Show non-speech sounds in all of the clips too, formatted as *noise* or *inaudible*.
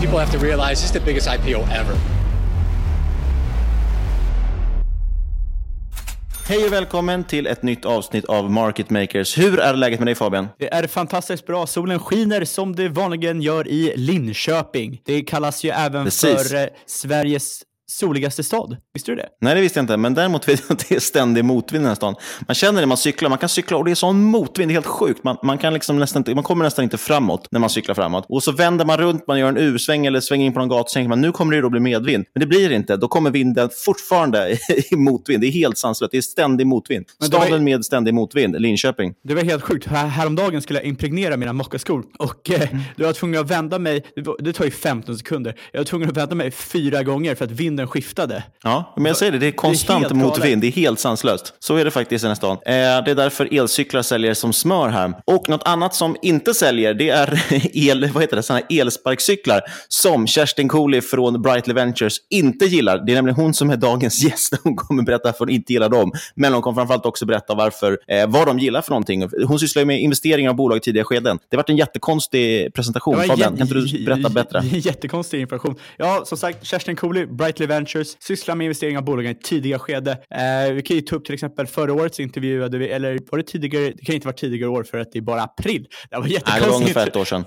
People have to realize this is the biggest IPO ever. Hej och välkommen till ett nytt avsnitt av Market Makers. Hur är läget med dig Fabian? Det är fantastiskt bra. Solen skiner som det vanligen gör i Linköping. Det kallas ju även Precis. för eh, Sveriges soligaste stad. Visste du det? Nej, det visste jag inte. Men däremot vet jag att det är ständig motvind i den här stan. Man känner det när man cyklar. Man kan cykla och det är sån motvind. Det är helt sjukt. Man, man, kan liksom nästan inte, man kommer nästan inte framåt när man cyklar framåt. Och så vänder man runt, man gör en U-sväng eller svänger in på någon gata så tänker man nu kommer det då bli medvind. Men det blir det inte. Då kommer vinden fortfarande *laughs* i motvind. Det är helt sanslöst. Det är ständig motvind. Det var- Staden med ständig motvind, Linköping. Det var helt sjukt. Här, häromdagen skulle jag impregnera mina mockaskor och eh, då var jag tvungen att vända mig. Det, var, det tar ju 15 sekunder. Jag var tvungen att vända mig fyra gånger för att vinden skiftade. Ja, men jag säger det, det är konstant helt motvind. galet. Det är helt sanslöst. Så är det faktiskt i den här stan. Eh, det är därför elcyklar säljer som smör här. Och något annat som inte säljer, det är *laughs* el, vad heter det, såna här elsparkcyklar som Kerstin Cooley från Brightly Ventures inte gillar. Det är nämligen hon som är dagens *laughs* gäst. Hon kommer berätta varför hon inte gillar dem. Men hon kommer framförallt också berätta varför, eh, vad de gillar för någonting. Hon sysslar ju med investeringar av bolag i tidiga skeden. Det har varit en jättekonstig presentation. Det Fabian, kan inte du berätta bättre? *laughs* Jättekonstig information. Ja, som sagt, Kerstin Cooley, Brightly Ventures, sysslar med investeringar av bolagen i tidiga skede. Eh, vi kan ju ta upp till exempel förra årets intervjuade vi, eller var det tidigare? Det kan inte vara tidigare år för att det är bara april. Det var Nej, jättekonstigt. det var ungefär ett år sedan.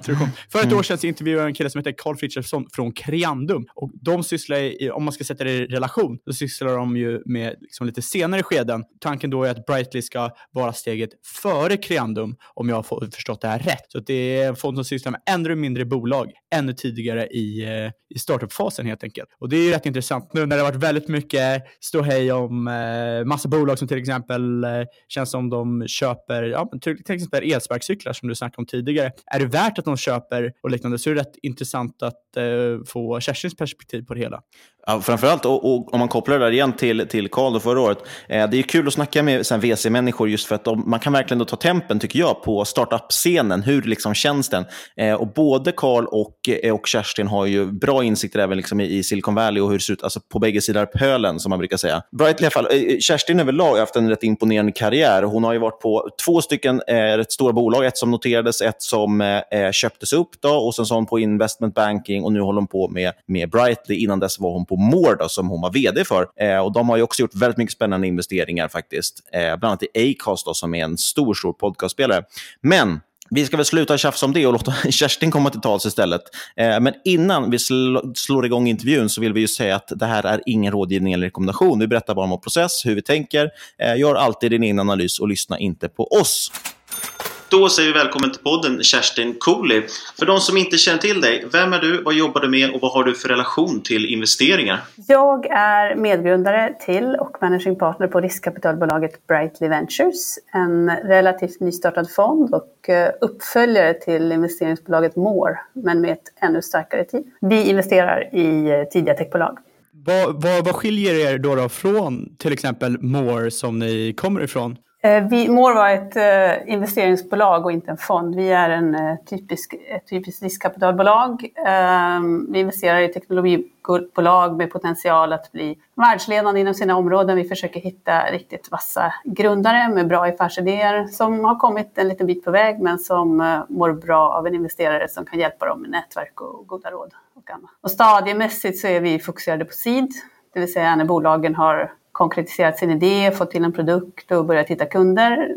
För ett Mm. år sedan så intervjuade jag en kille som heter Carl Frithiofsson från Creandum. Och de sysslar, i, om man ska sätta det i relation, så sysslar de ju med liksom lite senare skeden. Tanken då är att Brightly ska vara steget före Creandum, om jag har förstått det här rätt. Så att det är en fond som sysslar med ännu mindre bolag, ännu tidigare i, eh, i startup-fasen helt enkelt. Och det är ju rätt intressant nu när det har varit väldigt mycket ståhej om eh, massa bolag som till exempel eh, känns som de köper, ja, till, till exempel elsparkcyklar som du snackade om tidigare. Är det värt att de köper och liknande så är det rätt intressant att eh, få Kerstins perspektiv på det hela. Ja, framförallt och, och om man kopplar det där igen till, till Carl då förra året. Eh, det är kul att snacka med VC-människor just för att de, man kan verkligen då ta tempen, tycker jag, på startup-scenen. Hur liksom känns den? Eh, och både Carl och, eh, och Kerstin har ju bra insikter även liksom i, i Silicon Valley och hur det ser ut alltså på bägge sidor pölen, som man brukar säga. Brightly i alla fall. Eh, eh, Kerstin överlag har haft en rätt imponerande karriär. Hon har ju varit på två stycken eh, rätt stora bolag. Ett som noterades, ett som eh, eh köptes upp. Då, och sen så hon på investment banking och nu håller hon på med, med Brightly. Innan dess var hon på More då, som hon var vd för. Eh, och De har ju också gjort väldigt mycket spännande investeringar faktiskt. Eh, bland annat i Acast då, som är en stor, stor podcastspelare. Men Vi ska väl sluta tjafsa om det och låta *laughs* Kerstin komma till tals istället. Eh, men innan vi sl slår igång intervjun så vill vi ju säga att det här är ingen rådgivning eller rekommendation. Vi berättar bara om vår process, hur vi tänker. Eh, gör alltid din egen analys och lyssna inte på oss. Då säger vi välkommen till podden Kerstin Cooley. För de som inte känner till dig, vem är du, vad jobbar du med och vad har du för relation till investeringar? Jag är medgrundare till och managing partner på riskkapitalbolaget Brightly Ventures. En relativt nystartad fond och eh, uppföljare till investeringsbolaget More, men med ett ännu starkare team. Vi investerar i eh, tidiga techbolag. Vad, vad, vad skiljer er då, då från till exempel More som ni kommer ifrån? Eh, vi, More var ett eh, investeringsbolag och inte en fond. Vi är en eh, typisk, ett typiskt riskkapitalbolag. Eh, vi investerar i teknologibolag med potential att bli världsledande inom sina områden. Vi försöker hitta riktigt vassa grundare med bra affärsidéer som har kommit en liten bit på väg men som eh, mår bra av en investerare som kan hjälpa dem med nätverk och goda råd och annat. Och stadiemässigt så är vi fokuserade på seed, det vill säga när bolagen har konkretiserat sin idé, fått till en produkt och börjat hitta kunder.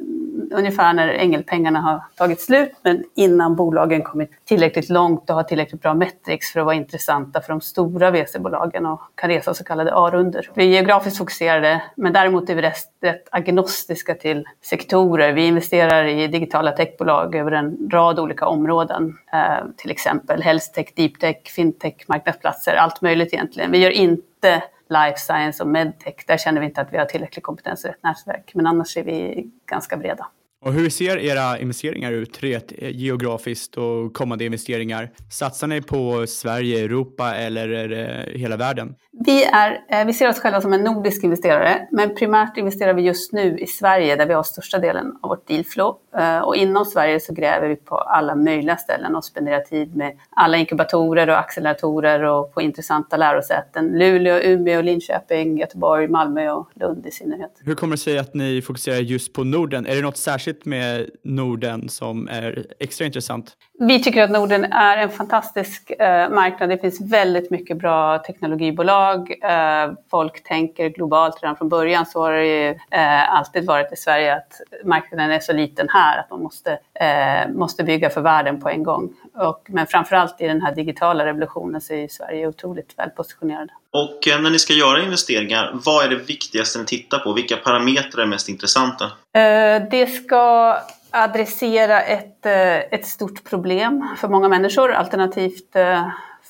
Ungefär när ängelpengarna har tagit slut, men innan bolagen kommit tillräckligt långt och har tillräckligt bra metrics för att vara intressanta för de stora VC-bolagen och kan resa så kallade A-runder. Vi är geografiskt fokuserade, men däremot är vi rätt, rätt agnostiska till sektorer. Vi investerar i digitala techbolag över en rad olika områden, eh, till exempel health tech, deep tech, fintech, marknadsplatser, allt möjligt egentligen. Vi gör inte life science och medtech, där känner vi inte att vi har tillräcklig kompetens i rätt nätverk. Men annars är vi ganska breda. Och hur ser era investeringar ut rent geografiskt och kommande investeringar? Satsar ni på Sverige, Europa eller det hela världen? Vi, är, eh, vi ser oss själva som en nordisk investerare, men primärt investerar vi just nu i Sverige där vi har största delen av vårt dealflow. Eh, och inom Sverige så gräver vi på alla möjliga ställen och spenderar tid med alla inkubatorer och acceleratorer och på intressanta lärosäten. Luleå, Umeå, Linköping, Göteborg, Malmö och Lund i synnerhet. Hur kommer det sig att ni fokuserar just på Norden? Är det något särskilt med Norden som är extra intressant? Vi tycker att Norden är en fantastisk eh, marknad. Det finns väldigt mycket bra teknologibolag. Eh, folk tänker globalt redan från början. Så har det ju, eh, alltid varit i Sverige att marknaden är så liten här att man måste, eh, måste bygga för världen på en gång. Och, men framförallt i den här digitala revolutionen så är Sverige otroligt välpositionerade. Och eh, när ni ska göra investeringar, vad är det viktigaste ni tittar på? Vilka parametrar är mest intressanta? Eh, det ska adressera ett, eh, ett stort problem för många människor, alternativt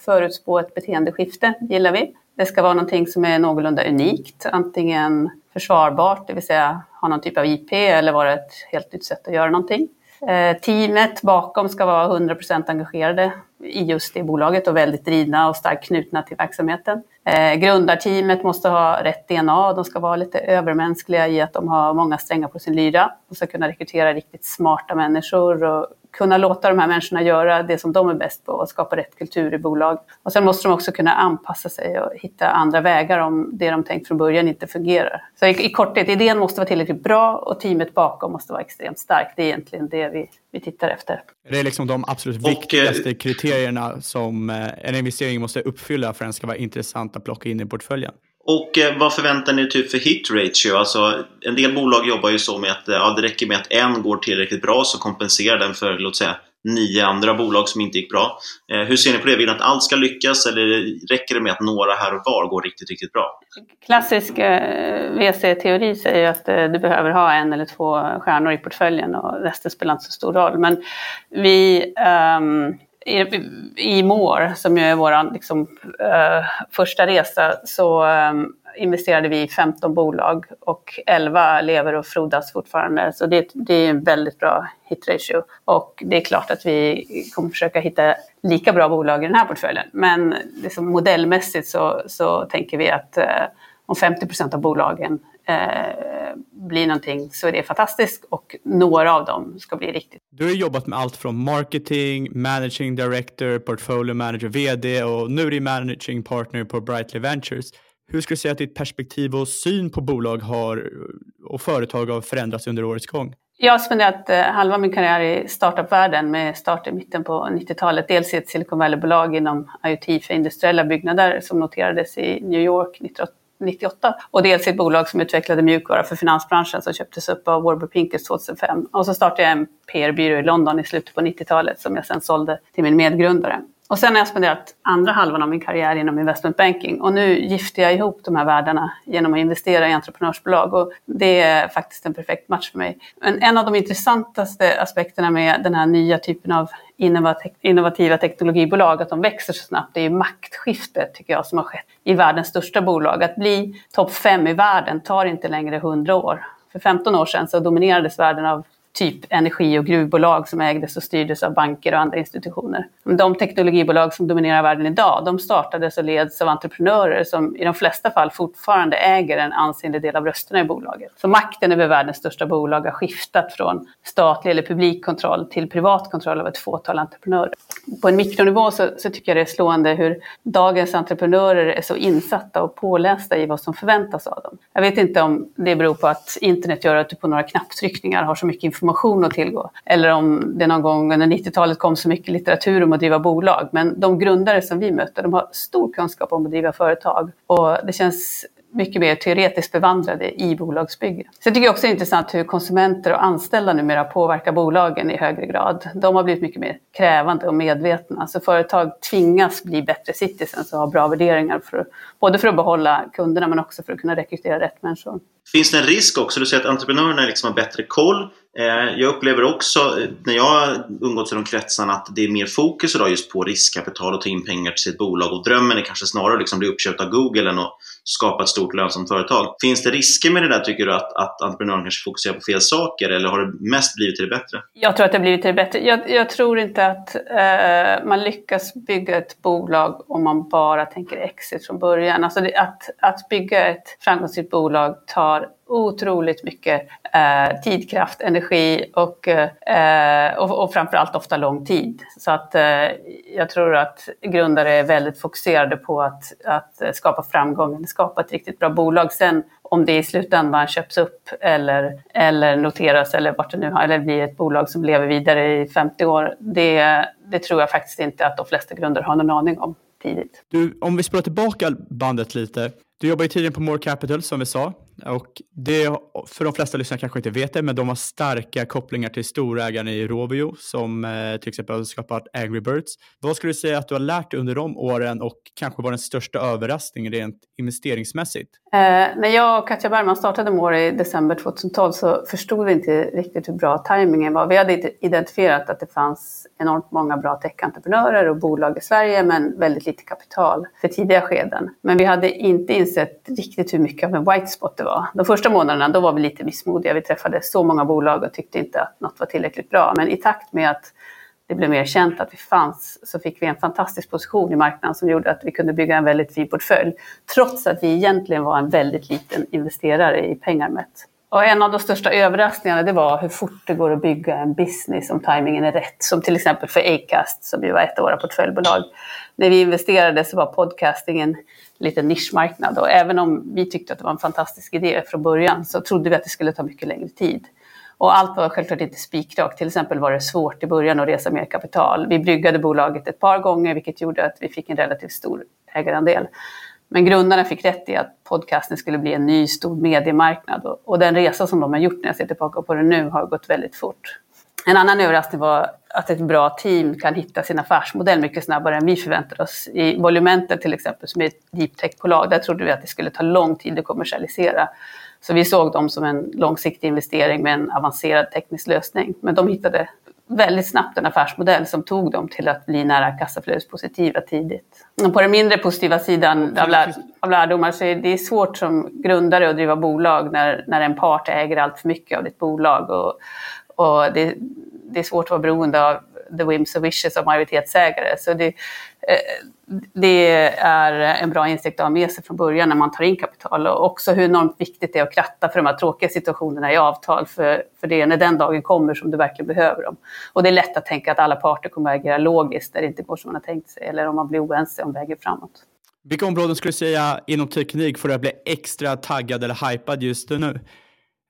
förutspå ett beteendeskifte, gillar vi. Det ska vara någonting som är någorlunda unikt, antingen försvarbart, det vill säga ha någon typ av IP eller vara ett helt nytt sätt att göra någonting. Teamet bakom ska vara 100% engagerade i just det bolaget och väldigt drivna och starkt knutna till verksamheten. Eh, grundarteamet måste ha rätt DNA, de ska vara lite övermänskliga i att de har många strängar på sin lyra. De ska kunna rekrytera riktigt smarta människor och kunna låta de här människorna göra det som de är bäst på och skapa rätt kultur i bolag. Och sen måste de också kunna anpassa sig och hitta andra vägar om det de tänkt från början inte fungerar. Så i, i korthet, idén måste vara tillräckligt bra och teamet bakom måste vara extremt starkt. Det är egentligen det vi, vi tittar efter. Det är liksom de absolut och, viktigaste kriterierna som eh, en investering måste uppfylla för att den ska vara intressant att plocka in i portföljen. Och eh, vad förväntar ni typ för hit ratio? Alltså, en del bolag jobbar ju så med att eh, ja, det räcker med att en går tillräckligt bra så kompenserar den för, låt säga, nio andra bolag som inte gick bra. Eh, hur ser ni på det? Vill ni att allt ska lyckas eller räcker det med att några här och var går riktigt, riktigt bra? Klassisk eh, VC-teori säger att eh, du behöver ha en eller två stjärnor i portföljen och resten spelar inte så stor roll. Men vi um i, Mår, som ju är vår liksom, uh, första resa, så um, investerade vi i 15 bolag och 11 lever och frodas fortfarande. Så det, det är en väldigt bra hit ratio. Och det är klart att vi kommer försöka hitta lika bra bolag i den här portföljen. Men liksom modellmässigt så, så tänker vi att uh, om 50 procent av bolagen eh, blir någonting så är det fantastiskt och några av dem ska bli riktigt. Du har jobbat med allt från marketing, managing director, portfolio manager, vd och nu är du managing partner på Brightly Ventures. Hur skulle du säga att ditt perspektiv och syn på bolag har och företag har förändrats under årets gång? Jag har spenderat eh, halva min karriär i startupvärlden med start i mitten på 90-talet. Dels i ett Silicon Valley-bolag inom IoT för industriella byggnader som noterades i New York 98 och dels i ett bolag som utvecklade mjukvara för finansbranschen som köptes upp av Warburg Pincus 2005. Och så startade jag en PR-byrå i London i slutet på 90-talet som jag sen sålde till min medgrundare. Och sen har jag spenderat andra halvan av min karriär inom investment banking och nu gifter jag ihop de här världarna genom att investera i entreprenörsbolag och det är faktiskt en perfekt match för mig. Men en av de intressantaste aspekterna med den här nya typen av innovativa teknologibolag, att de växer så snabbt, det är ju maktskiftet tycker jag som har skett i världens största bolag. Att bli topp fem i världen tar inte längre 100 år. För 15 år sedan så dominerades världen av typ energi och gruvbolag som ägdes och styrdes av banker och andra institutioner. De teknologibolag som dominerar världen idag, de startades och leds av entreprenörer som i de flesta fall fortfarande äger en ansenlig del av rösterna i bolaget. Så makten över världens största bolag har skiftat från statlig eller publik kontroll till privat kontroll av ett fåtal entreprenörer. På en mikronivå så, så tycker jag det är slående hur dagens entreprenörer är så insatta och pålästa i vad som förväntas av dem. Jag vet inte om det beror på att internet gör att du på några knapptryckningar har så mycket information information att tillgå. Eller om det någon gång under 90-talet kom så mycket litteratur om att driva bolag. Men de grundare som vi möter, de har stor kunskap om att driva företag. Och det känns mycket mer teoretiskt bevandrade i bolagsbygge. Sen tycker jag också det är intressant hur konsumenter och anställda numera påverkar bolagen i högre grad. De har blivit mycket mer krävande och medvetna. Så företag tvingas bli bättre citizens och ha bra värderingar, för, både för att behålla kunderna men också för att kunna rekrytera rätt människor. Finns det en risk också? Du säger att entreprenörerna liksom har bättre koll. Eh, jag upplever också eh, när jag har umgåtts i de kretsarna att det är mer fokus idag just på riskkapital och ta in pengar till sitt bolag och drömmen är kanske snarare att liksom bli uppköpt av Google än att skapa ett stort lönsamt företag. Finns det risker med det där tycker du att, att entreprenören kanske fokuserar på fel saker eller har det mest blivit till det bättre? Jag tror att det har blivit till det bättre. Jag, jag tror inte att eh, man lyckas bygga ett bolag om man bara tänker exit från början. Alltså det, att, att bygga ett framgångsrikt bolag tar otroligt mycket eh, tid, kraft, energi och, eh, och, och framförallt ofta lång tid. Så att eh, jag tror att grundare är väldigt fokuserade på att, att skapa framgång, skapa ett riktigt bra bolag. Sen om det i slutändan köps upp eller, eller noteras eller vart det nu har, eller blir ett bolag som lever vidare i 50 år, det, det tror jag faktiskt inte att de flesta grundare har någon aning om tidigt. Du, om vi spolar tillbaka bandet lite. Du jobbar ju tidigare på More Capital som vi sa. Och det, för de flesta lyssnare kanske inte vet det, men de har starka kopplingar till storägarna i Rovio som eh, till exempel har skapat Angry Birds. Vad skulle du säga att du har lärt dig under de åren och kanske var den största överraskningen rent investeringsmässigt? Eh, när jag och Katja Bergman startade More i december 2012 så förstod vi inte riktigt hur bra tajmingen var. Vi hade identifierat att det fanns enormt många bra techentreprenörer och bolag i Sverige men väldigt lite kapital för tidiga skeden. Men vi hade inte insett riktigt hur mycket av en white spot det var. De första månaderna då var vi lite missmodiga. Vi träffade så många bolag och tyckte inte att något var tillräckligt bra. Men i takt med att det blev mer känt att vi fanns så fick vi en fantastisk position i marknaden som gjorde att vi kunde bygga en väldigt fin portfölj. Trots att vi egentligen var en väldigt liten investerare i pengar mätt. Och en av de största överraskningarna det var hur fort det går att bygga en business om tajmingen är rätt. Som till exempel för Acast som ju var ett av våra portföljbolag. När vi investerade så var podcastingen liten nischmarknad och även om vi tyckte att det var en fantastisk idé från början så trodde vi att det skulle ta mycket längre tid. Och allt var självklart inte spikrakt. Till exempel var det svårt i början att resa mer kapital. Vi bryggade bolaget ett par gånger vilket gjorde att vi fick en relativt stor ägarandel. Men grundarna fick rätt i att podcasten skulle bli en ny stor mediemarknad och, den resa som de har gjort när jag ser tillbaka på det nu har gått väldigt fort. En annan överraskning var att ett bra team kan hitta sin affärsmodell mycket snabbare än vi förväntade oss. I Volumenter till exempel, som är ett deep tech-bolag, där trodde vi att det skulle ta lång tid att kommersialisera. Så vi såg dem som en långsiktig investering med en avancerad teknisk lösning. Men de hittade väldigt snabbt en affärsmodell som tog dem till att bli nära kassaflödespositiva tidigt. Och på den mindre positiva sidan av, lär, av lärdomar så är det svårt som grundare att driva bolag när, när en part äger allt för mycket av ditt bolag. Och, och det, det är svårt att vara beroende av the whims och wishes av majoritetsägare. Så det, eh, det är en bra insikt att ha med sig från början när man tar in kapital. Och också hur enormt viktigt det är att kratta för de här tråkiga situationerna i avtal. För, för det är när den dagen kommer som du verkligen behöver dem. Och det är lätt att tänka att alla parter kommer att agera logiskt när det inte går som man har tänkt sig. Eller om man blir oense om vägen framåt. Vilka områden skulle du säga inom teknik får du att bli extra taggad eller hypad just nu?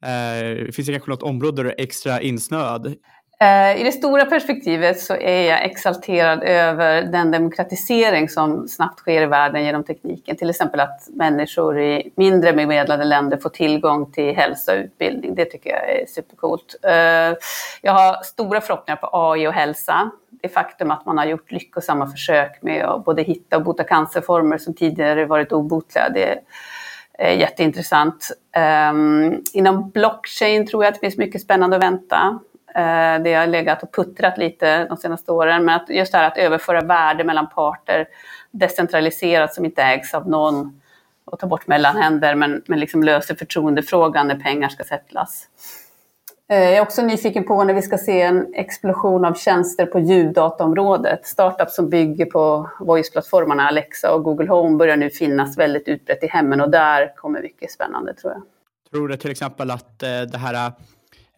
Eh, finns det kanske något område där du är extra insnöad? Eh, I det stora perspektivet så är jag exalterad över den demokratisering som snabbt sker i världen genom tekniken. Till exempel att människor i mindre bemedlade länder får tillgång till hälsa och utbildning. Det tycker jag är supercoolt. Eh, jag har stora förhoppningar på AI och hälsa. Det faktum att man har gjort lyckosamma försök med att både hitta och bota cancerformer som tidigare varit obotliga, det är Eh, jätteintressant. Um, inom blockchain tror jag att det finns mycket spännande att vänta. Uh, det har legat och puttrat lite de senaste åren, men att just det här att överföra värde mellan parter decentraliserat som inte ägs av någon och ta bort mellanhänder men, men liksom löser förtroendefrågan när pengar ska sättlas. Eh, jag är också nyfiken på när vi ska se en explosion av tjänster på ljuddataområdet. Startups som bygger på voice-plattformarna Alexa och Google Home börjar nu finnas väldigt utbrett i hemmen och där kommer mycket spännande tror jag. Tror du till exempel att eh, det här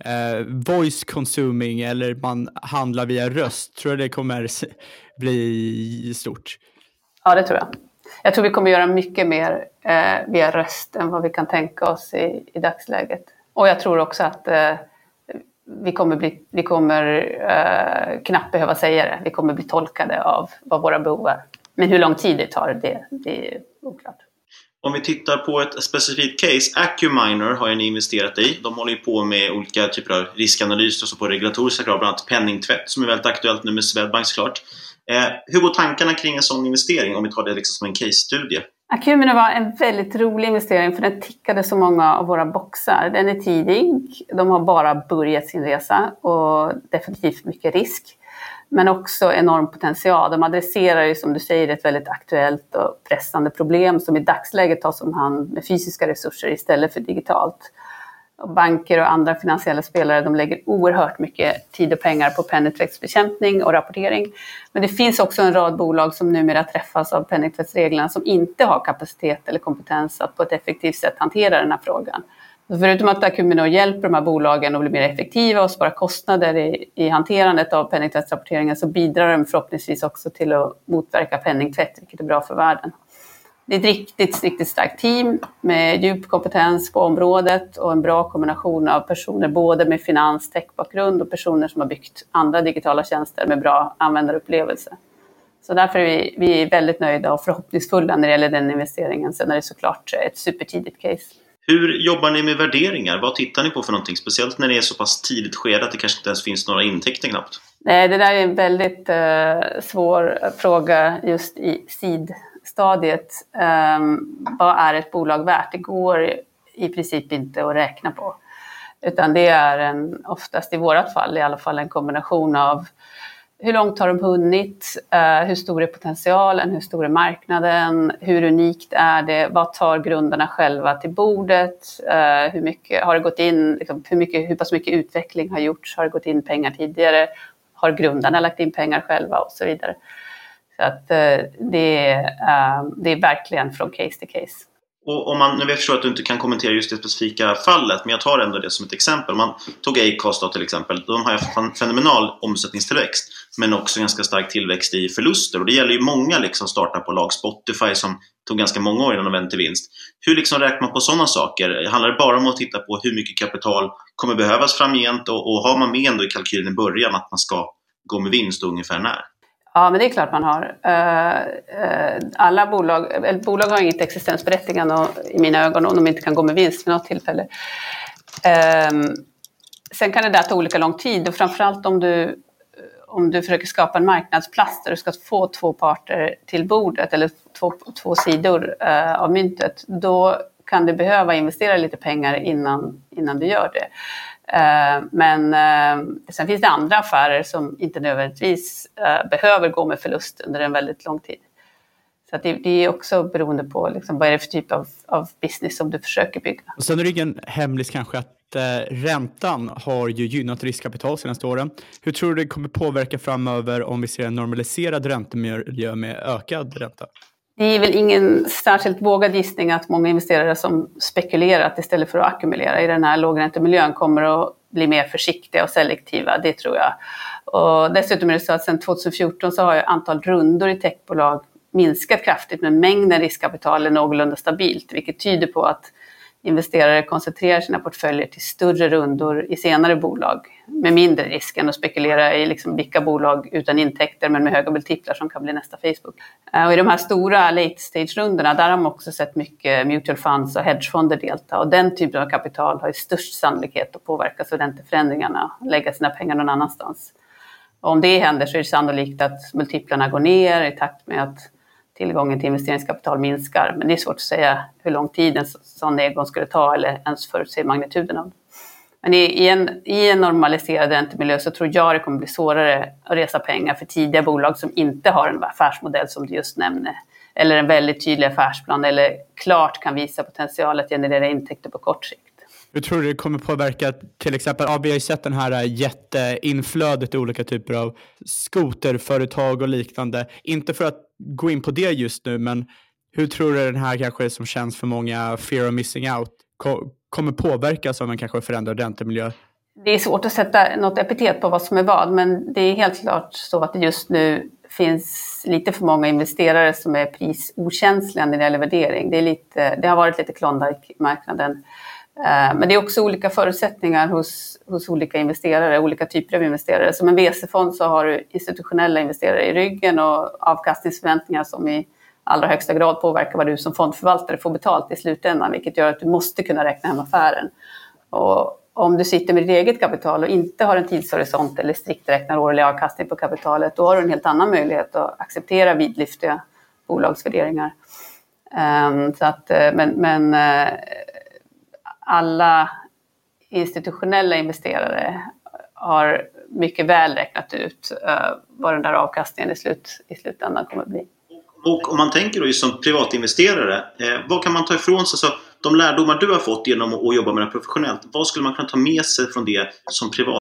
eh, voice consuming eller man handlar via röst, tror du det kommer bli stort? Ja, det tror jag. Jag tror vi kommer göra mycket mer eh, via röst än vad vi kan tänka oss i, i dagsläget. Och jag tror också att eh, vi kommer, bli, vi kommer eh, knappt behöva säga det. Vi kommer bli tolkade av vad våra behov är. Men hur lång tid det tar, det, det är oklart. Om vi tittar på ett specifikt case, Acuminer har ju ni investerat i. De håller ju på med olika typer av riskanalyser och så på regulatoriska krav, bland annat penningtvätt som är väldigt aktuellt nu med Swedbank såklart. Eh, hur går tankarna kring en sån investering om vi tar det liksom som en case-studie? Acumino var en väldigt rolig investering för den tickade så många av våra boxar. Den är tidig, de har bara börjat sin resa och definitivt mycket risk. Men också enorm potential. De adresserar ju som du säger ett väldigt aktuellt och pressande problem som i dagsläget tas om hand med fysiska resurser istället för digitalt banker och andra finansiella spelare de lägger oerhört mycket tid och pengar på penningtvättsbekämpning och rapportering. Men det finns också en rad bolag som numera träffas av penningtvättsreglerna som inte har kapacitet eller kompetens att på ett effektivt sätt hantera den här frågan. Så förutom att Acumino hjälper de här bolagen att bli mer effektiva och spara kostnader i, i hanterandet av penningtvättsrapporteringen så bidrar de förhoppningsvis också till att motverka penningtvätt, vilket är bra för världen. Det är ett riktigt, riktigt starkt team med djup kompetens på området och en bra kombination av personer både med finans techbakgrund och personer som har byggt andra digitala tjänster med bra användarupplevelse. Så därför är vi, vi är väldigt nöjda och förhoppningsfulla när det gäller den investeringen. Sen är det såklart ett supertidigt case. Hur jobbar ni med värderingar? Vad tittar ni på för någonting? Speciellt när det är så pass tidigt skede att det kanske inte ens finns några intäkter knappt. Nej, det där är en väldigt uh, svår fråga just i seed stadiet, um, vad är ett bolag värt? Det går i princip inte att räkna på. Utan det är en, oftast i vårat fall i alla fall en kombination av hur långt har de hunnit? Uh, hur stor är potentialen? Hur stor är marknaden? Hur unikt är det? Vad tar grundarna själva till bordet? Uh, hur mycket har det gått in? Liksom, hur, mycket, hur pass mycket utveckling har gjorts? Har det gått in pengar tidigare? Har grundarna lagt in pengar själva? Och så vidare. Så att eh, det, eh, det är verkligen från case till case. Och om man, nu vet jag att du inte kan kommentera just det specifika fallet, men jag tar ändå det som ett exempel. Om Man tog Acast då till exempel. De har haft en fenomenal omsättningstillväxt, men också ganska stark tillväxt i förluster. Och det gäller ju många liksom startupbolag, Spotify som tog ganska många år innan de vände till vinst. Hur liksom räknar man på sådana saker? Handlar det bara om att titta på hur mycket kapital kommer behövas framgent och, och har man med ändå i kalkylen i början att man ska gå med vinst och ungefär när? Ja, men det är klart man har. Eh, eh, alla bolag, eller bolag har inget existensberättigande i mina ögon om de inte kan gå med vinst vid något tillfälle. Ehm, sen kan det där ta olika lång tid och framförallt om du, om du försöker skapa en marknadsplats där du ska få två parter till bordet eller två, två sidor eh, av myntet, då kan du behöva investera lite pengar innan, innan du gör det. Eh, men eh, sen finns det andra affärer som inte nödvändigtvis eh, behöver gå med förlust under en väldigt lång tid. Så det, det, är också beroende på liksom, vad är det för typ av, av business som du försöker bygga. Och sen är det ingen hemlis kanske att eh, räntan har ju gynnat riskkapital senaste åren. Hur tror du det kommer påverka framöver om vi ser en normaliserad räntemiljö med ökad ränta? Det är väl ingen särskilt vågad gissning att många investerare som spekulerat istället för att ackumulera i den här lågräntemiljön kommer att bli mer försiktiga och selektiva, det tror jag. Och dessutom är det så att sedan 2014 så har ju antal rundor i techbolag minskat kraftigt men mängden riskkapital är någorlunda stabilt vilket tyder på att investerare koncentrerar sina portföljer till större rundor i senare bolag med mindre risk än att spekulera i liksom vilka bolag utan intäkter men med höga multiplar som kan bli nästa Facebook. Eh, och I de här stora late stage-rundorna där har man också sett mycket mutual funds och hedgefonder delta och den typen av kapital har ju störst sannolikhet att påverkas av ränteförändringarna och lägga sina pengar någon annanstans. Och om det händer så är det sannolikt att multiplarna går ner i takt med att tillgången till investeringskapital minskar. Men det är svårt att säga hur lång tid en sån nedgång skulle ta eller ens förutse magnituden av Men i, i, en, i en normaliserad räntemiljö så tror jag det kommer bli svårare att resa pengar för tidiga bolag som inte har en affärsmodell som du just nämnde. Eller en väldigt tydlig affärsplan eller klart kan visa potential att generera intäkter på kort sikt. Hur tror du det kommer påverka till exempel, ja, vi har ju sett den här äh, jätteinflödet i olika typer av skoterföretag och liknande. Inte för att gå in på det just nu, men hur tror du den här kanske som känns för många fear of missing out kommer påverkas av en kanske förändrad räntemiljö? Det är svårt att sätta något epitet på vad som är vad, men det är helt klart så att det just nu finns lite för många investerare som är prisokänsliga när det gäller värdering. Det, är lite, det har varit lite Klondike-marknaden. Eh, men det är också olika förutsättningar hos, hos olika investerare, olika typer av investerare. Som en VC-fond så har du institutionella investerare i ryggen och avkastningsförväntningar som i allra högsta grad påverkar vad du som fondförvaltare får betalt i slutändan, vilket gör att du måste kunna räkna hem affären. Och om du sitter med ditt eget kapital och inte har en tidshorisont eller strikt räknar årlig avkastning på kapitalet, då har du en helt annan möjlighet att acceptera vidlyftiga bolagsvärderingar. Um, så att, eh, men, men uh, alla institutionella investerare har mycket väl räknat ut uh, vad den där avkastningen i, slut, i slutändan kommer att bli. Och om man tänker då just som privatinvesterare, eh, vad kan man ta ifrån sig? Så de lärdomar du har fått genom att jobba med det professionellt, vad skulle man kunna ta med sig från det som privat?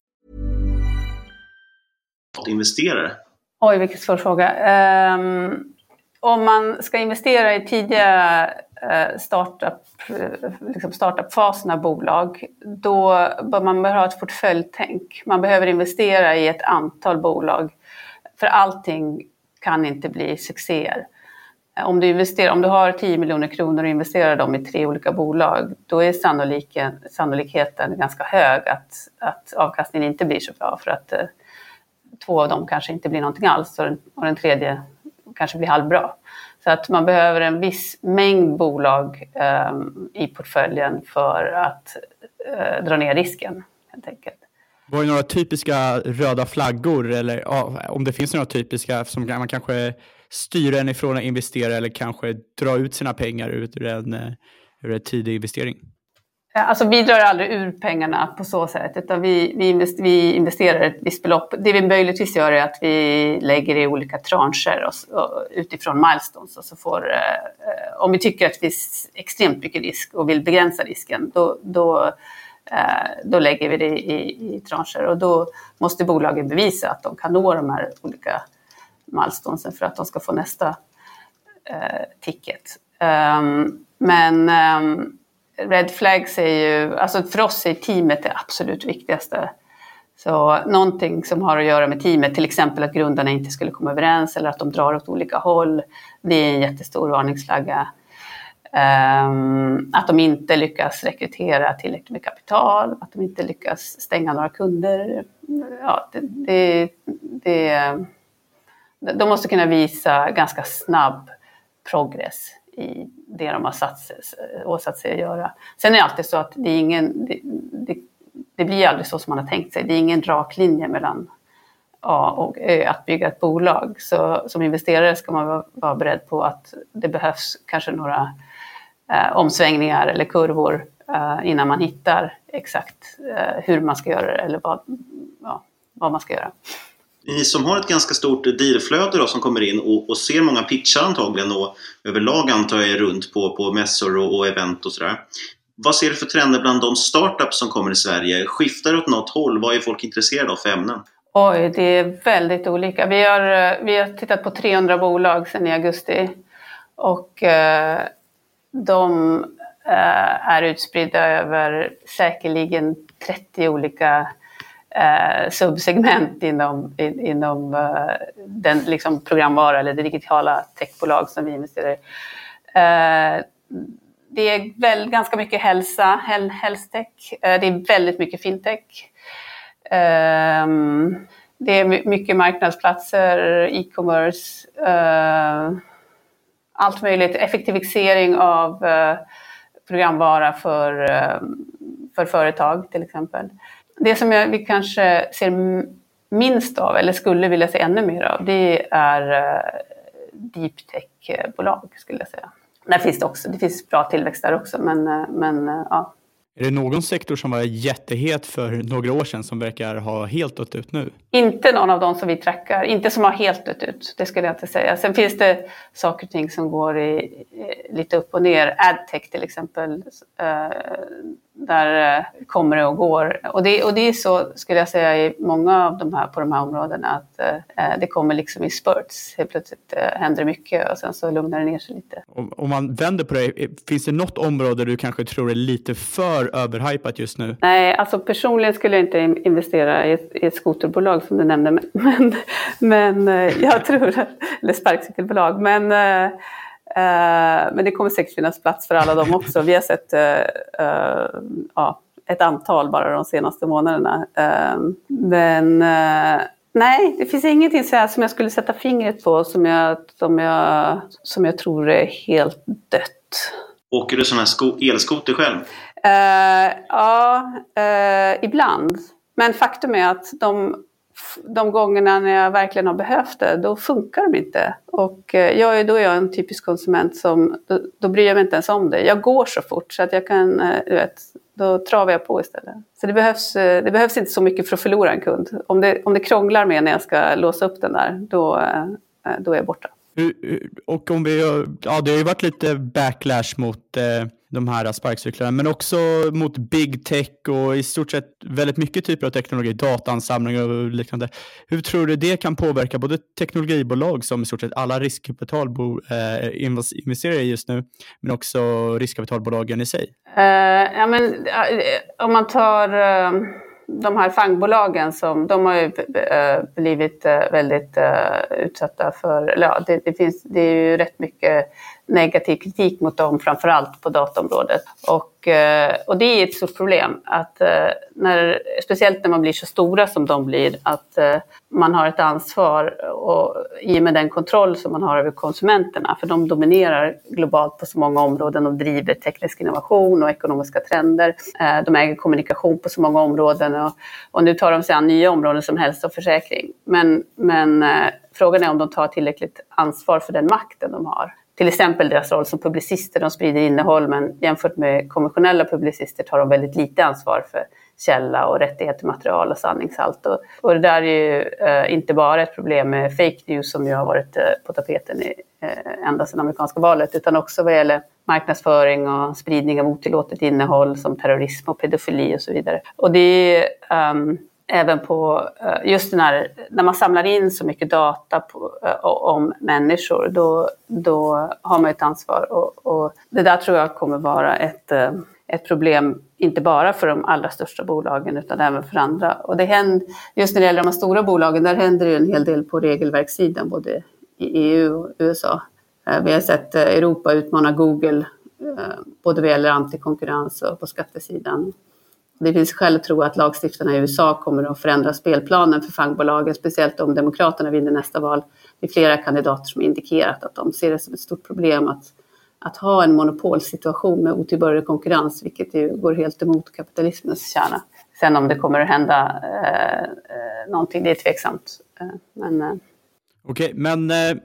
Investerare? Oj, vilken svår fråga. Um, om man ska investera i tidiga uh, startup, liksom startup-fasen av bolag, då bör man ha ett portföljtänk. Man behöver investera i ett antal bolag, för allting kan inte bli succéer. Om du, investerar, om du har 10 miljoner kronor och investerar dem i tre olika bolag, då är sannolikheten, sannolikheten ganska hög att, att avkastningen inte blir så bra. För att uh, två av dem kanske inte blir någonting alls och den, och den tredje kanske blir halvbra. Så att man behöver en viss mängd bolag eh, i portföljen för att eh, dra ner risken helt enkelt. Var det några typiska röda flaggor eller ja, om det finns några typiska som man kanske styr en ifrån att investera eller kanske dra ut sina pengar ur en, eh, ur en tidig investering? Eh, alltså vi drar aldrig ur pengarna på så sätt, utan vi, vi, investerar ett visst belopp. Det vi möjligtvis gör är att vi lägger i olika trancher och, och, utifrån milestones. Och så får, eh, om vi tycker att det finns extremt mycket risk och vill begränsa risken, då, då, eh, då lägger vi det i, i trancher. Och då måste bolagen bevisa att de kan nå de här olika milestonesen för att de ska få nästa eh, ticket. Um, men um, red flags är ju, alltså för oss är teamet det absolut viktigaste. Så någonting som har att göra med teamet, till exempel att grundarna inte skulle komma överens eller att de drar åt olika håll, det är en jättestor varningsflagga. Um, att de inte lyckas rekrytera tillräckligt med kapital, att de inte lyckas stänga några kunder. Ja, det, det, det, de måste kunna visa ganska snabb progress i det de har satt, åsatt sig att göra. Sen är det alltid så att det, är ingen, det, det, det blir aldrig så som man har tänkt sig. Det är ingen rak linje mellan A och Ö att bygga ett bolag. Så som investerare ska man vara, vara beredd på att det behövs kanske några eh, omsvängningar eller kurvor eh, innan man hittar exakt eh, hur man ska göra det eller vad, ja, vad man ska göra ni som har ett ganska stort dealflöde då, som kommer in och, och, ser många pitchar antagligen och överlag antar jag är runt på, på mässor och, och event och sådär. Vad ser du för trender bland de startups som kommer i Sverige? Skiftar det åt något håll? Vad är folk intresserade av för ämnen? Oj, det är väldigt olika. Vi har, eh, vi har tittat på 300 bolag sedan i augusti och eh, de eh, är utspridda över säkerligen 30 olika eh, subsegment inom, in, inom eh, den liksom, programvara eller det digitala techbolag som vi investerar i. Eh, det är väl ganska mycket hälsa, hel, hälstech. Eh, det är väldigt mycket fintech. Eh, det är mycket marknadsplatser, e-commerce, eh, allt möjligt. Effektivisering av eh, programvara för, eh, för företag till exempel det som jag, vi kanske ser minst av, eller skulle vilja se ännu mer av, det är eh, deep tech-bolag skulle jag säga. Där finns det också, det finns bra tillväxt där också, men, eh, men eh, ja, är det någon sektor som var jättehet för några år sedan som verkar ha helt dött ut nu? Inte någon av dem som vi trackar, inte som har helt dött ut, det skulle jag inte säga. Sen finns det saker och ting som går i, lite upp och ner. Adtech till exempel, där eh, kommer det och går. Och det, och det är så, skulle jag säga, i många av de här, på de här områdena, att eh, det kommer liksom i spurts. Helt plötsligt händer det mycket och sen så lugnar det ner sig lite. Om, om man vänder på det, finns det något område du kanske tror är lite för överhypat just nu? Nej, alltså personligen skulle jag inte investera i ett, i ett skoterbolag som du nämnde, men, men, men eh, jag *laughs* tror eller sparkcykelbolag, men uh, men det kommer säkert finnas plats för alla dem också. Vi har sett uh, uh, ja, ett antal bara de senaste månaderna. men nej, det finns ingenting så här som jag skulle sätta fingret på som jag, som jag, som jag tror är helt dött. Åker du sån här elskoter själv? Ja, ibland. Men faktum är att de, de gångerna när jag verkligen har behövt det, då funkar de inte. Och eh, jag är, då är jag en typisk konsument som, då, då bryr jag mig inte ens om det. Jag går så fort så att jag kan, eh, du vet, då travar jag på istället. Så det behövs, eh, det behövs inte så mycket för att förlora en kund. Om det, om det krånglar med när jag ska låsa upp den där, då, då är jag borta. Och om vi, ja det har ju varit lite backlash mot eh, de här sparkcyklarna, men också mot big tech och i stort sett väldigt mycket typer av teknologi, dataansamling och liknande. Hur tror du det kan påverka både teknologibolag som i stort sett alla riskkapitalbolag eh, investerar i just nu, men också riskkapitalbolagen i sig? Uh, ja, men, uh, om man tar uh de här fangbolagen som, de har ju blivit väldigt uh, utsatta för, eller ja, det, det, finns, det är ju rätt mycket negativ kritik mot dem, framförallt på dataområdet. Och, eh, och det är ett stort problem, att eh, när, speciellt när man blir så stora som de blir, att eh, man har ett ansvar och, i och med den kontroll som man har över konsumenterna, för de dominerar globalt på så många områden och driver teknisk innovation och ekonomiska trender. De äger kommunikation på så många områden och, och nu tar de sig an nya områden som hälsa och försäkring. Men, men frågan är om de tar tillräckligt ansvar för den makten de har till exempel deras roll som publicister, de sprider innehåll men jämfört med konventionella publicister tar de väldigt lite ansvar för källa och rättighet till material och sanningshalt. Och, och det där är ju eh, inte bara ett problem med fake news som ju har varit eh, på tapeten i, eh, ända sedan amerikanska valet utan också vad gäller marknadsföring och spridning av otillåtet innehåll som terrorism och pedofili och så vidare. Och det är um, även på eh, just när, när man samlar in så mycket data på, eh, om människor, då, då har man ett ansvar. Och, och, det där tror jag kommer vara ett, eh, ett problem, inte bara för de allra största bolagen, utan även för andra. Och det händer, just när det gäller de stora bolagen, där händer det en hel del på regelverkssidan, både i EU och USA. Vi har sett Europa utmana Google, både vad gäller antikonkurrens och på skattesidan. Det finns skäl att tro att lagstiftarna i USA kommer att förändra spelplanen för fangbolagen, speciellt om Demokraterna vinner nästa val. Det är flera kandidater som indikerat att de ser det som ett stort problem att, att ha en monopolsituation med otillbörlig konkurrens, vilket ju går helt emot kapitalismens kärna. Sen om det kommer att hända eh, eh någonting, det är tveksamt. Eh, men, eh. Okej, okay, men eh,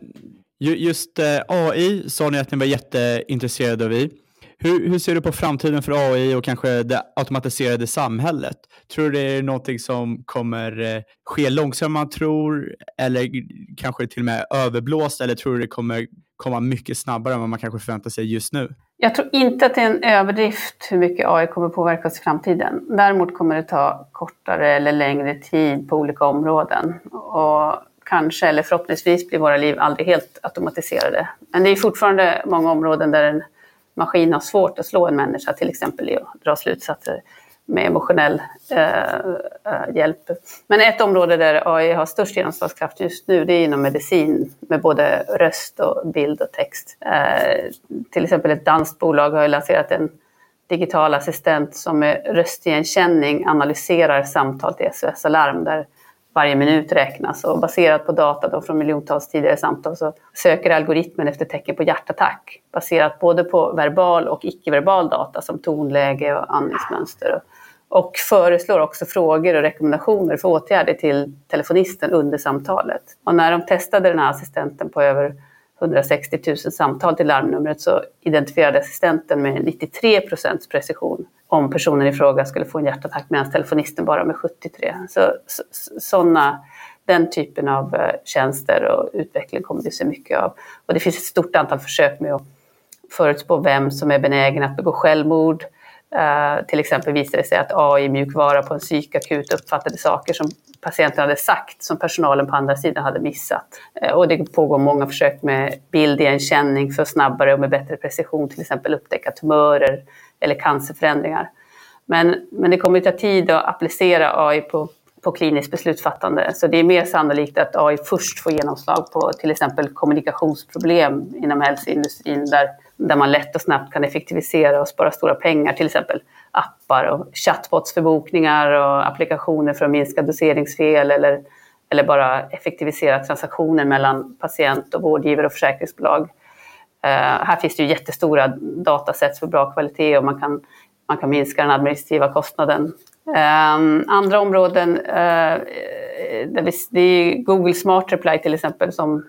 just eh, AI sa ni att ni var jätteintresserade av. I. Hur, hur ser du på framtiden för AI och kanske det automatiserade samhället? Tror du det är någonting som kommer eh, ske långsammare än man tror eller kanske till och med överblåst eller tror du det kommer komma mycket snabbare än vad man kanske förväntar sig just nu? Jag tror inte att det är en överdrift hur mycket AI kommer påverka oss i framtiden. Däremot kommer det ta kortare eller längre tid på olika områden. Och kanske, eller förhoppningsvis, blir våra liv aldrig helt automatiserade. Men det är fortfarande många områden där den maskin har svårt att slå en människa, till exempel i att dra slutsatser med emotionell eh, eh hjälp. Men ett område där AI har störst genomslagskraft just nu, det är inom medicin med både röst och bild och text. Eh, till exempel ett danskt bolag har lanserat en digital assistent som med röstigenkänning analyserar samtal till SOS Alarm där varje minut räknas och baserat på data då från miljontals tidigare samtal så söker algoritmen efter tecken på hjärtattack baserat både på verbal och icke-verbal data som tonläge och andningsmönster. Och föreslår också frågor och rekommendationer för åtgärder till telefonisten under samtalet. Och när de testade den här assistenten på över 160 000 samtal till larmnumret så identifierade assistenten med 93 procents precision om personen i fråga skulle få en hjärtattack medan telefonisten bara med 73. Så, så, såna, den typen av eh, tjänster och utveckling kommer vi se mycket av. Och det finns ett stort antal försök med att förutspå vem som är benägen att begå självmord. Uh, till exempel visade det sig att AI-mjukvara på en psykakut uppfattade saker som patienten hade sagt som personalen på andra sidan hade missat. Eh, och det pågår många försök med bildigenkänning för snabbare och med bättre precision till exempel upptäcka tumörer eller cancerförändringar. Men, men det kommer att ta tid att applicera AI på, på kliniskt beslutsfattande. Så det är mer sannolikt att AI först får genomslag på till exempel kommunikationsproblem inom hälsoindustrin där, där man lätt och snabbt kan effektivisera och spara stora pengar, till exempel appar och chatbots för bokningar och applikationer för att minska doseringsfel eller, eller bara effektivisera transaktioner mellan patient och vårdgivare och försäkringsbolag. Uh, här finns det ju jättestora dataset för bra kvalitet och man kan, man kan minska den administrativa kostnaden. Um, andra områden, uh, det är Google Smart Reply till exempel som,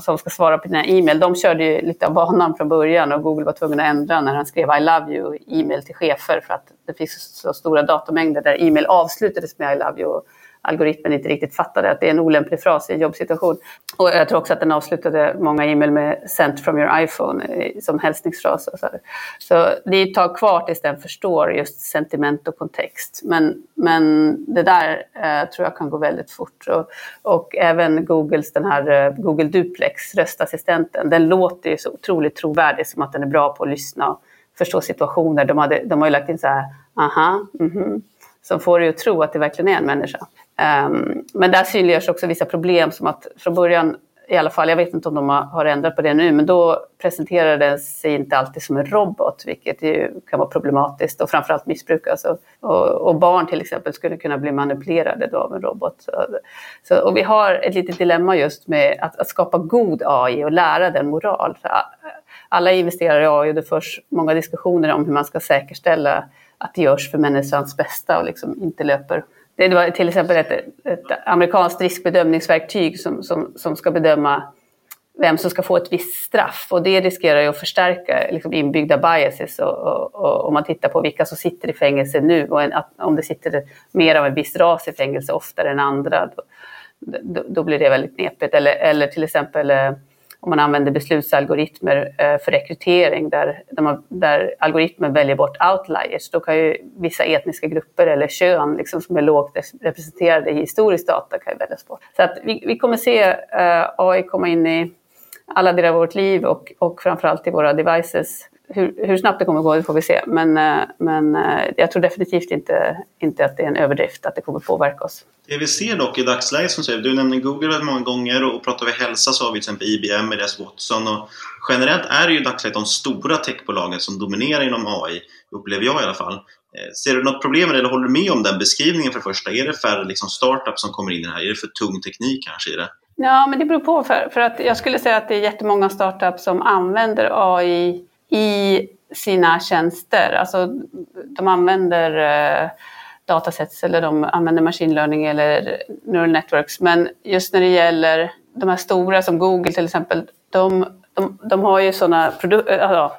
som ska svara på dina e-mail. De körde ju lite av banan från början och Google var tvungen att ändra när han skrev I love you e-mail till chefer för att det finns så stora datamängder där e-mail avslutades med I love you algoritmen inte riktigt fattade att det är en olämplig fras i en jobbsituation. Och jag tror också att den avslutade många e-mail med “sent from your iPhone” eh, som hälsningsfras. Och så, så det är ett tag kvar tills den förstår just sentiment och kontext. Men, men det där eh, tror jag kan gå väldigt fort. Och, och även Googles, den här eh, Google Duplex, röstassistenten, den låter ju så otroligt trovärdig som att den är bra på att lyssna och förstå situationer. De, hade, de har ju lagt in så här, aha, mhm, mm som får dig att tro att det verkligen är en människa. Um, men där synliggörs också vissa problem som att från början i alla fall, jag vet inte om de har ändrat på det nu, men då presenterades sig inte alltid som en robot, vilket ju kan vara problematiskt och framförallt missbrukas. Alltså, och, och, och, barn till exempel skulle kunna bli manipulerade då av en robot. Så, så, och vi har ett litet dilemma just med att, att skapa god AI och lära den moral. För alla investerar i AI och det förs många diskussioner om hur man ska säkerställa att det görs för människans bästa och liksom inte löper det var till exempel ett, ett amerikanskt riskbedömningsverktyg som, som, som ska bedöma vem som ska få ett visst straff. Och det riskerar ju att förstärka liksom, inbyggda biases. Och, och, och, om man tittar på vilka som sitter i fängelse nu och en, att, om det sitter mer av en viss ras i fängelse oftare än andra, då, då, då blir det väldigt knepigt. Eller, eller till exempel eh, och om man använder beslutsalgoritmer eh, för rekrytering där, där algoritmen väljer bort outliers, då kan ju vissa etniska grupper eller kön liksom, som är lågt representerade i historisk data kan ju väljas bort. Så att vi, vi kommer se eh, uh, AI komma in i alla delar av vårt liv och, och framförallt i våra devices hur, hur, snabbt det kommer gå det får vi se. Men, eh, men eh, jag tror definitivt inte, inte att det är en överdrift att det kommer påverka oss. Det vi ser dock i dagsläget, som säger, du nämner Google väldigt många gånger och pratar vi hälsa så har vi till exempel IBM med deras Watson. Och generellt är det ju i dagsläget de stora techbolagen som dominerar inom AI, upplever jag i alla fall. Eh, ser du något problem med det eller håller du med om den beskrivningen för det första? Är det färre liksom startups som kommer in i det här? Är det för tung teknik kanske i det? Ja, men det beror på. För, för att jag skulle säga att det är jättemånga startups som använder AI i sina tjänster. Alltså, de använder eh, datasets eller de använder machine learning eller neural networks. Men just när det gäller de här stora som Google till exempel, de, de, de har ju sådana produkter, eh, alltså,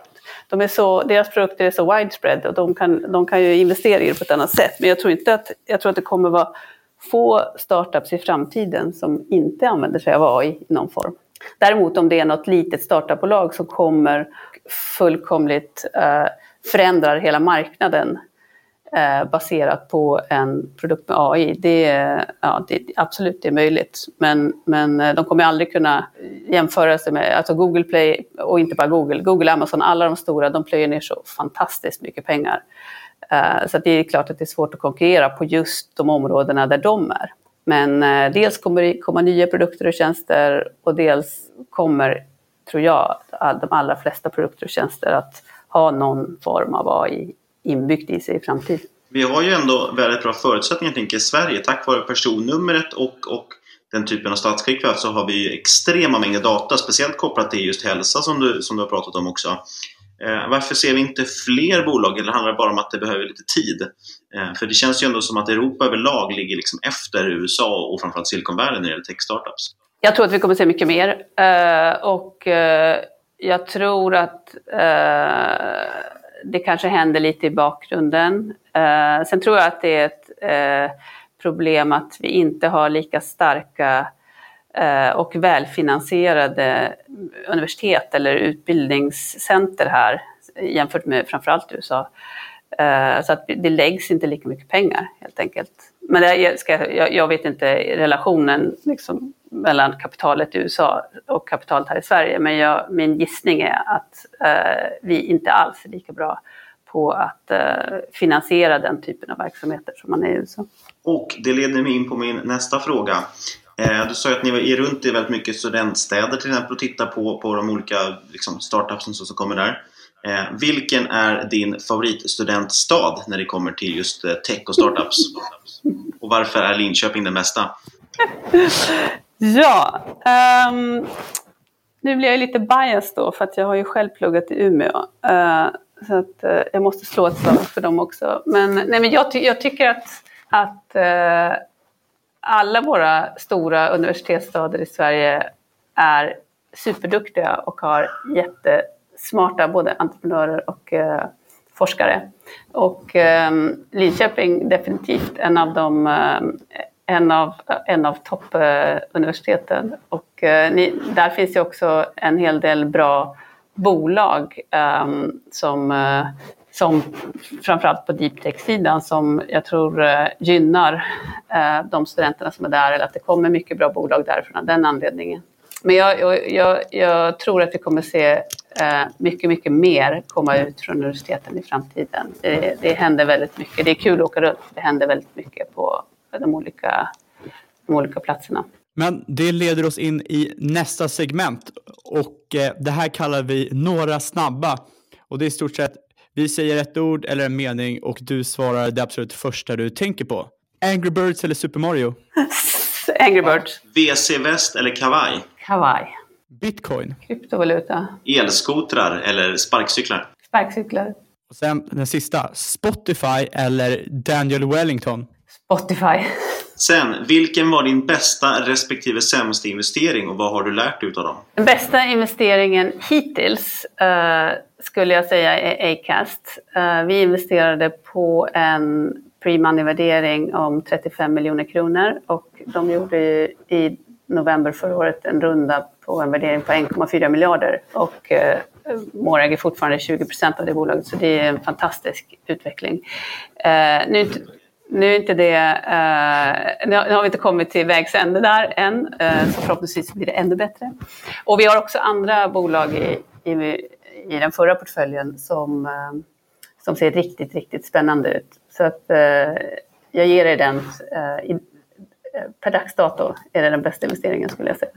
de är så, deras produkter är så widespread och de kan, de kan ju investera i det på ett annat sätt. Men jag tror inte att, jag tror att det kommer vara få startups i framtiden som inte använder sig av AI i någon form. Däremot om det är något litet startupbolag som kommer fullkomligt eh, förändrar hela marknaden eh, baserat på en produkt med AI. Det, ja, det, absolut, det är möjligt. Men, men eh, de kommer aldrig kunna jämföra sig med alltså Google Play, och inte bara Google, Google, Amazon, alla de stora, de plöjer ner så fantastiskt mycket pengar. Eh, så det är klart att det är svårt att konkurrera på just de områdena där de är. Men eh, dels kommer det komma nya produkter och tjänster och dels kommer tror jag, de allra flesta produkter och tjänster att ha någon form av AI inbyggt i sig i framtiden. Vi har ju ändå väldigt bra förutsättningar tänker i Sverige tack vare personnumret och, och den typen av statsskick vi har så har vi extrema mängder data, speciellt kopplat till just hälsa som du, som du har pratat om också. Eh, varför ser vi inte fler bolag eller handlar det bara om att det behöver lite tid? Eh, för det känns ju ändå som att Europa överlag ligger liksom efter USA och framförallt Siliconvärlden när det gäller tech-startups. Jag tror att vi kommer se mycket mer. Eh, och eh, jag tror att eh, det kanske händer lite i bakgrunden. sen tror jag att det är ett problem att vi inte har lika starka och välfinansierade universitet eller utbildningscenter här jämfört med framförallt USA. Eh, så att det läggs inte lika mycket pengar helt enkelt. Men det ska, jag, jag vet inte relationen liksom, mellan kapitalet i USA och kapitalet här i Sverige. Men jag, min gissning är att eh, vi inte alls är lika bra på att eh, finansiera den typen av verksamheter som man är i USA. Och det leder mig in på min nästa fråga. Eh, du sa att ni är runt i väldigt mycket studentstäder till exempel och tittar på, på de olika liksom, startupsen som kommer där. Eh, vilken är din favoritstudentstad när det kommer till just eh, tech och startups? Och varför är Linköping den bästa? *laughs* Ja, um, nu blir jag lite biased då för att jag har ju själv pluggat i Umeå. Uh, så att uh, jag måste slå ett slag för dem också. Men, nej, men jag, ty jag tycker att, att uh, alla våra stora universitetsstäder i Sverige är superduktiga och har jätte smarta både entreprenörer och eh, forskare. Och ehm, Linköping definitivt en av de eh, en av, en av toppuniversiteten. och eh, ni, där finns ju också en hel del bra bolag ehm, som, som framförallt på deep tech-sidan som jag tror eh, gynnar eh, de studenterna som är där eller att det kommer mycket bra bolag därifrån av den anledningen. Men jag, jag, jag, tror att vi kommer se mycket, mycket mer komma ut från universiteten i framtiden. Det, det händer väldigt mycket. Det är kul att åka runt. Det händer väldigt mycket på de olika, de olika platserna. Men det leder oss in i nästa segment och eh, det här kallar vi några snabba. Och det är i stort sett, vi säger ett ord eller en mening och du svarar det absolut första du tänker på. Angry Birds eller Super Mario? *laughs* Angry Birds. WC-väst eller kavaj? Kavaj. Bitcoin? Kryptovaluta. Elskotrar eller sparkcyklar? Sparkcyklar. Och sen den sista, Spotify eller Daniel Wellington? Spotify. Sen, vilken var din bästa respektive sämsta investering och vad har du lärt dig av dem? Den bästa investeringen hittills uh, skulle jag säga är Acast. Uh, vi investerade på en pre-money-värdering om 35 miljoner kronor och de gjorde i november förra året en runda på en värdering på 1,4 miljarder och uh, Mår äger fortfarande 20 procent av det bolaget så det är en fantastisk utveckling. Eh, nu nu är inte det, eh, nu har vi inte kommit till vägs ände där än, eh, så förhoppningsvis blir det ännu bättre. Och vi har också andra bolag i, i, i den förra portföljen som, som ser riktigt, riktigt spännande ut. Så att jag ger er den, i, Eh, per dags dato är det den bästa investeringen skulle jag säga.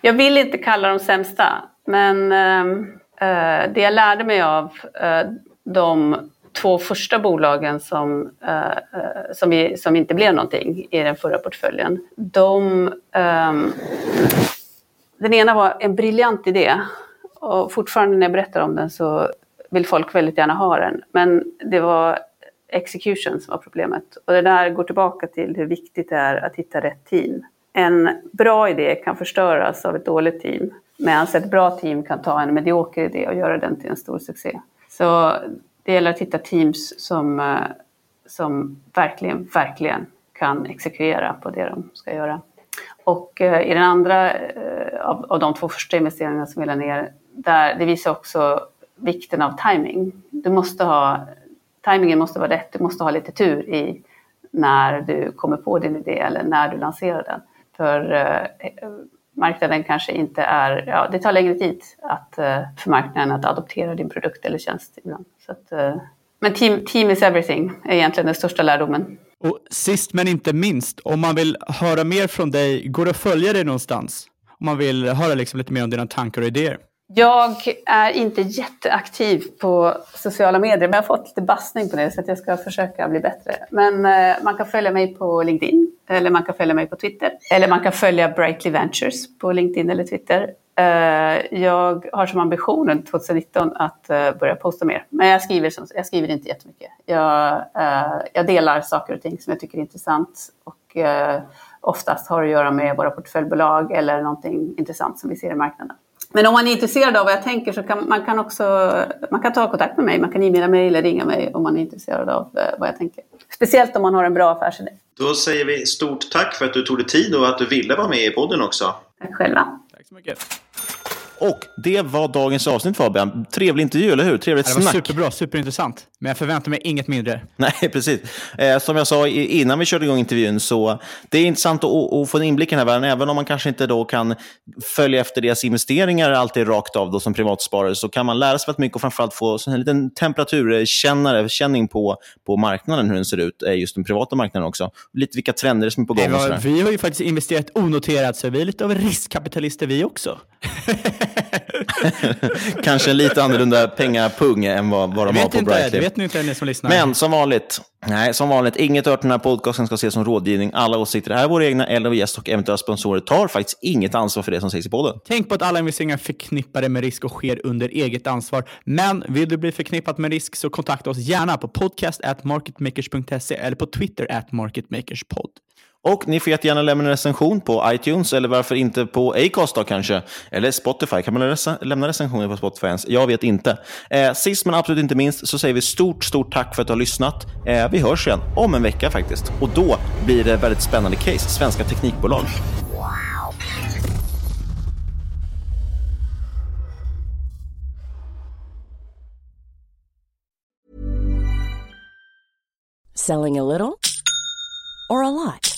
Jag vill inte kalla dem sämsta, men ehm, eh, det jag lärde mig av eh, de två första bolagen som, eh, som, vi, som inte blev någonting i den förra portföljen, de, ehm, den ena var en briljant idé och fortfarande när jag berättar om den så vill folk väldigt gärna ha den. Men det var execution som var problemet. Och det där går tillbaka till hur viktigt det är att hitta rätt team. En bra idé kan förstöras av ett dåligt team, medan ett bra team kan ta en medioker idé och göra den till en stor succé. Så det gäller att hitta teams som, eh, som verkligen, verkligen kan exekvera på det de ska göra. Och eh, i den andra eh, av, av de två första investeringarna som vi la ner, där, det visar också vikten av timing. Du måste ha, timingen måste vara rätt, du måste ha lite tur i när du kommer på din idé eller när du lanserar den. För eh, marknaden kanske inte är, ja, det tar längre tid att, eh, för marknaden att adoptera din produkt eller tjänst ibland. Så att, eh, men team, team is everything är egentligen den största lärdomen. Och sist men inte minst, om man vill höra mer från dig, går det att följa dig någonstans? Om man vill höra liksom lite mer om dina tankar och idéer? Jag är inte jätteaktiv på sociala medier, men jag har fått lite bassning på det så att jag ska försöka bli bättre. Men eh, man kan följa mig på LinkedIn, eller man kan följa mig på Twitter. Eller man kan följa Brightly Ventures på LinkedIn eller Twitter. Eh, jag har som ambition 2019 att eh, börja posta mer, men jag skriver, som, jag skriver inte jättemycket. Jag, eh, jag delar saker och ting som jag tycker är intressant. Och, eh, oftast har att göra med våra portföljbolag eller någonting intressant som vi ser i marknaden. Men om man är intresserad av vad jag tänker så kan man kan också man kan ta kontakt med mig. Man kan e-maila mig eller ringa mig om man är intresserad av eh, vad jag tänker. Speciellt om man har en bra affärsidé. Då säger vi stort tack för att du tog dig tid och att du ville vara med i podden också. Tack själva. Tack så mycket. Och det var dagens avsnitt Fabian. Trevlig intervju, eller hur? Trevligt det var snack. superbra, superintressant. Men jag förväntar mig inget mindre. Nej, *laughs* precis. Eh, som jag sa innan vi körde igång intervjun, så det är intressant att, att få en inblick i den här världen. Även om man kanske inte då kan följa efter deras investeringar alltid rakt av då, som privatsparare, så kan man lära sig väldigt mycket och framförallt få en liten temperaturkännare, känning på, på marknaden, hur den ser ut, eh, just den privata marknaden också. Lite vilka trender som är på gång. Nej, vi har ju faktiskt investerat onoterat, så vi är lite av riskkapitalister vi också. *laughs* *laughs* Kanske en lite annorlunda pengapung än vad, vad de har på Brightly. Det vet ni inte, ni som lyssnar. Men som vanligt, nej, som vanligt, inget hört den här podcasten ska ses som rådgivning. Alla åsikter är våra egna eller av gäst och eventuella sponsorer tar faktiskt inget ansvar för det som sägs i podden. Tänk på att alla investeringar är förknippade med risk och sker under eget ansvar. Men vill du bli förknippat med risk så kontakta oss gärna på podcast@marketmakers.se eller på Twitter at marketmakerspod. Och ni får jättegärna lämna en recension på iTunes eller varför inte på Acast då kanske. Eller Spotify. Kan man lämna recensioner på Spotify ens? Jag vet inte. Eh, sist men absolut inte minst så säger vi stort, stort tack för att du har lyssnat. Eh, vi hörs igen om en vecka faktiskt. Och då blir det väldigt spännande case. Svenska teknikbolag. Selling a little or a lot?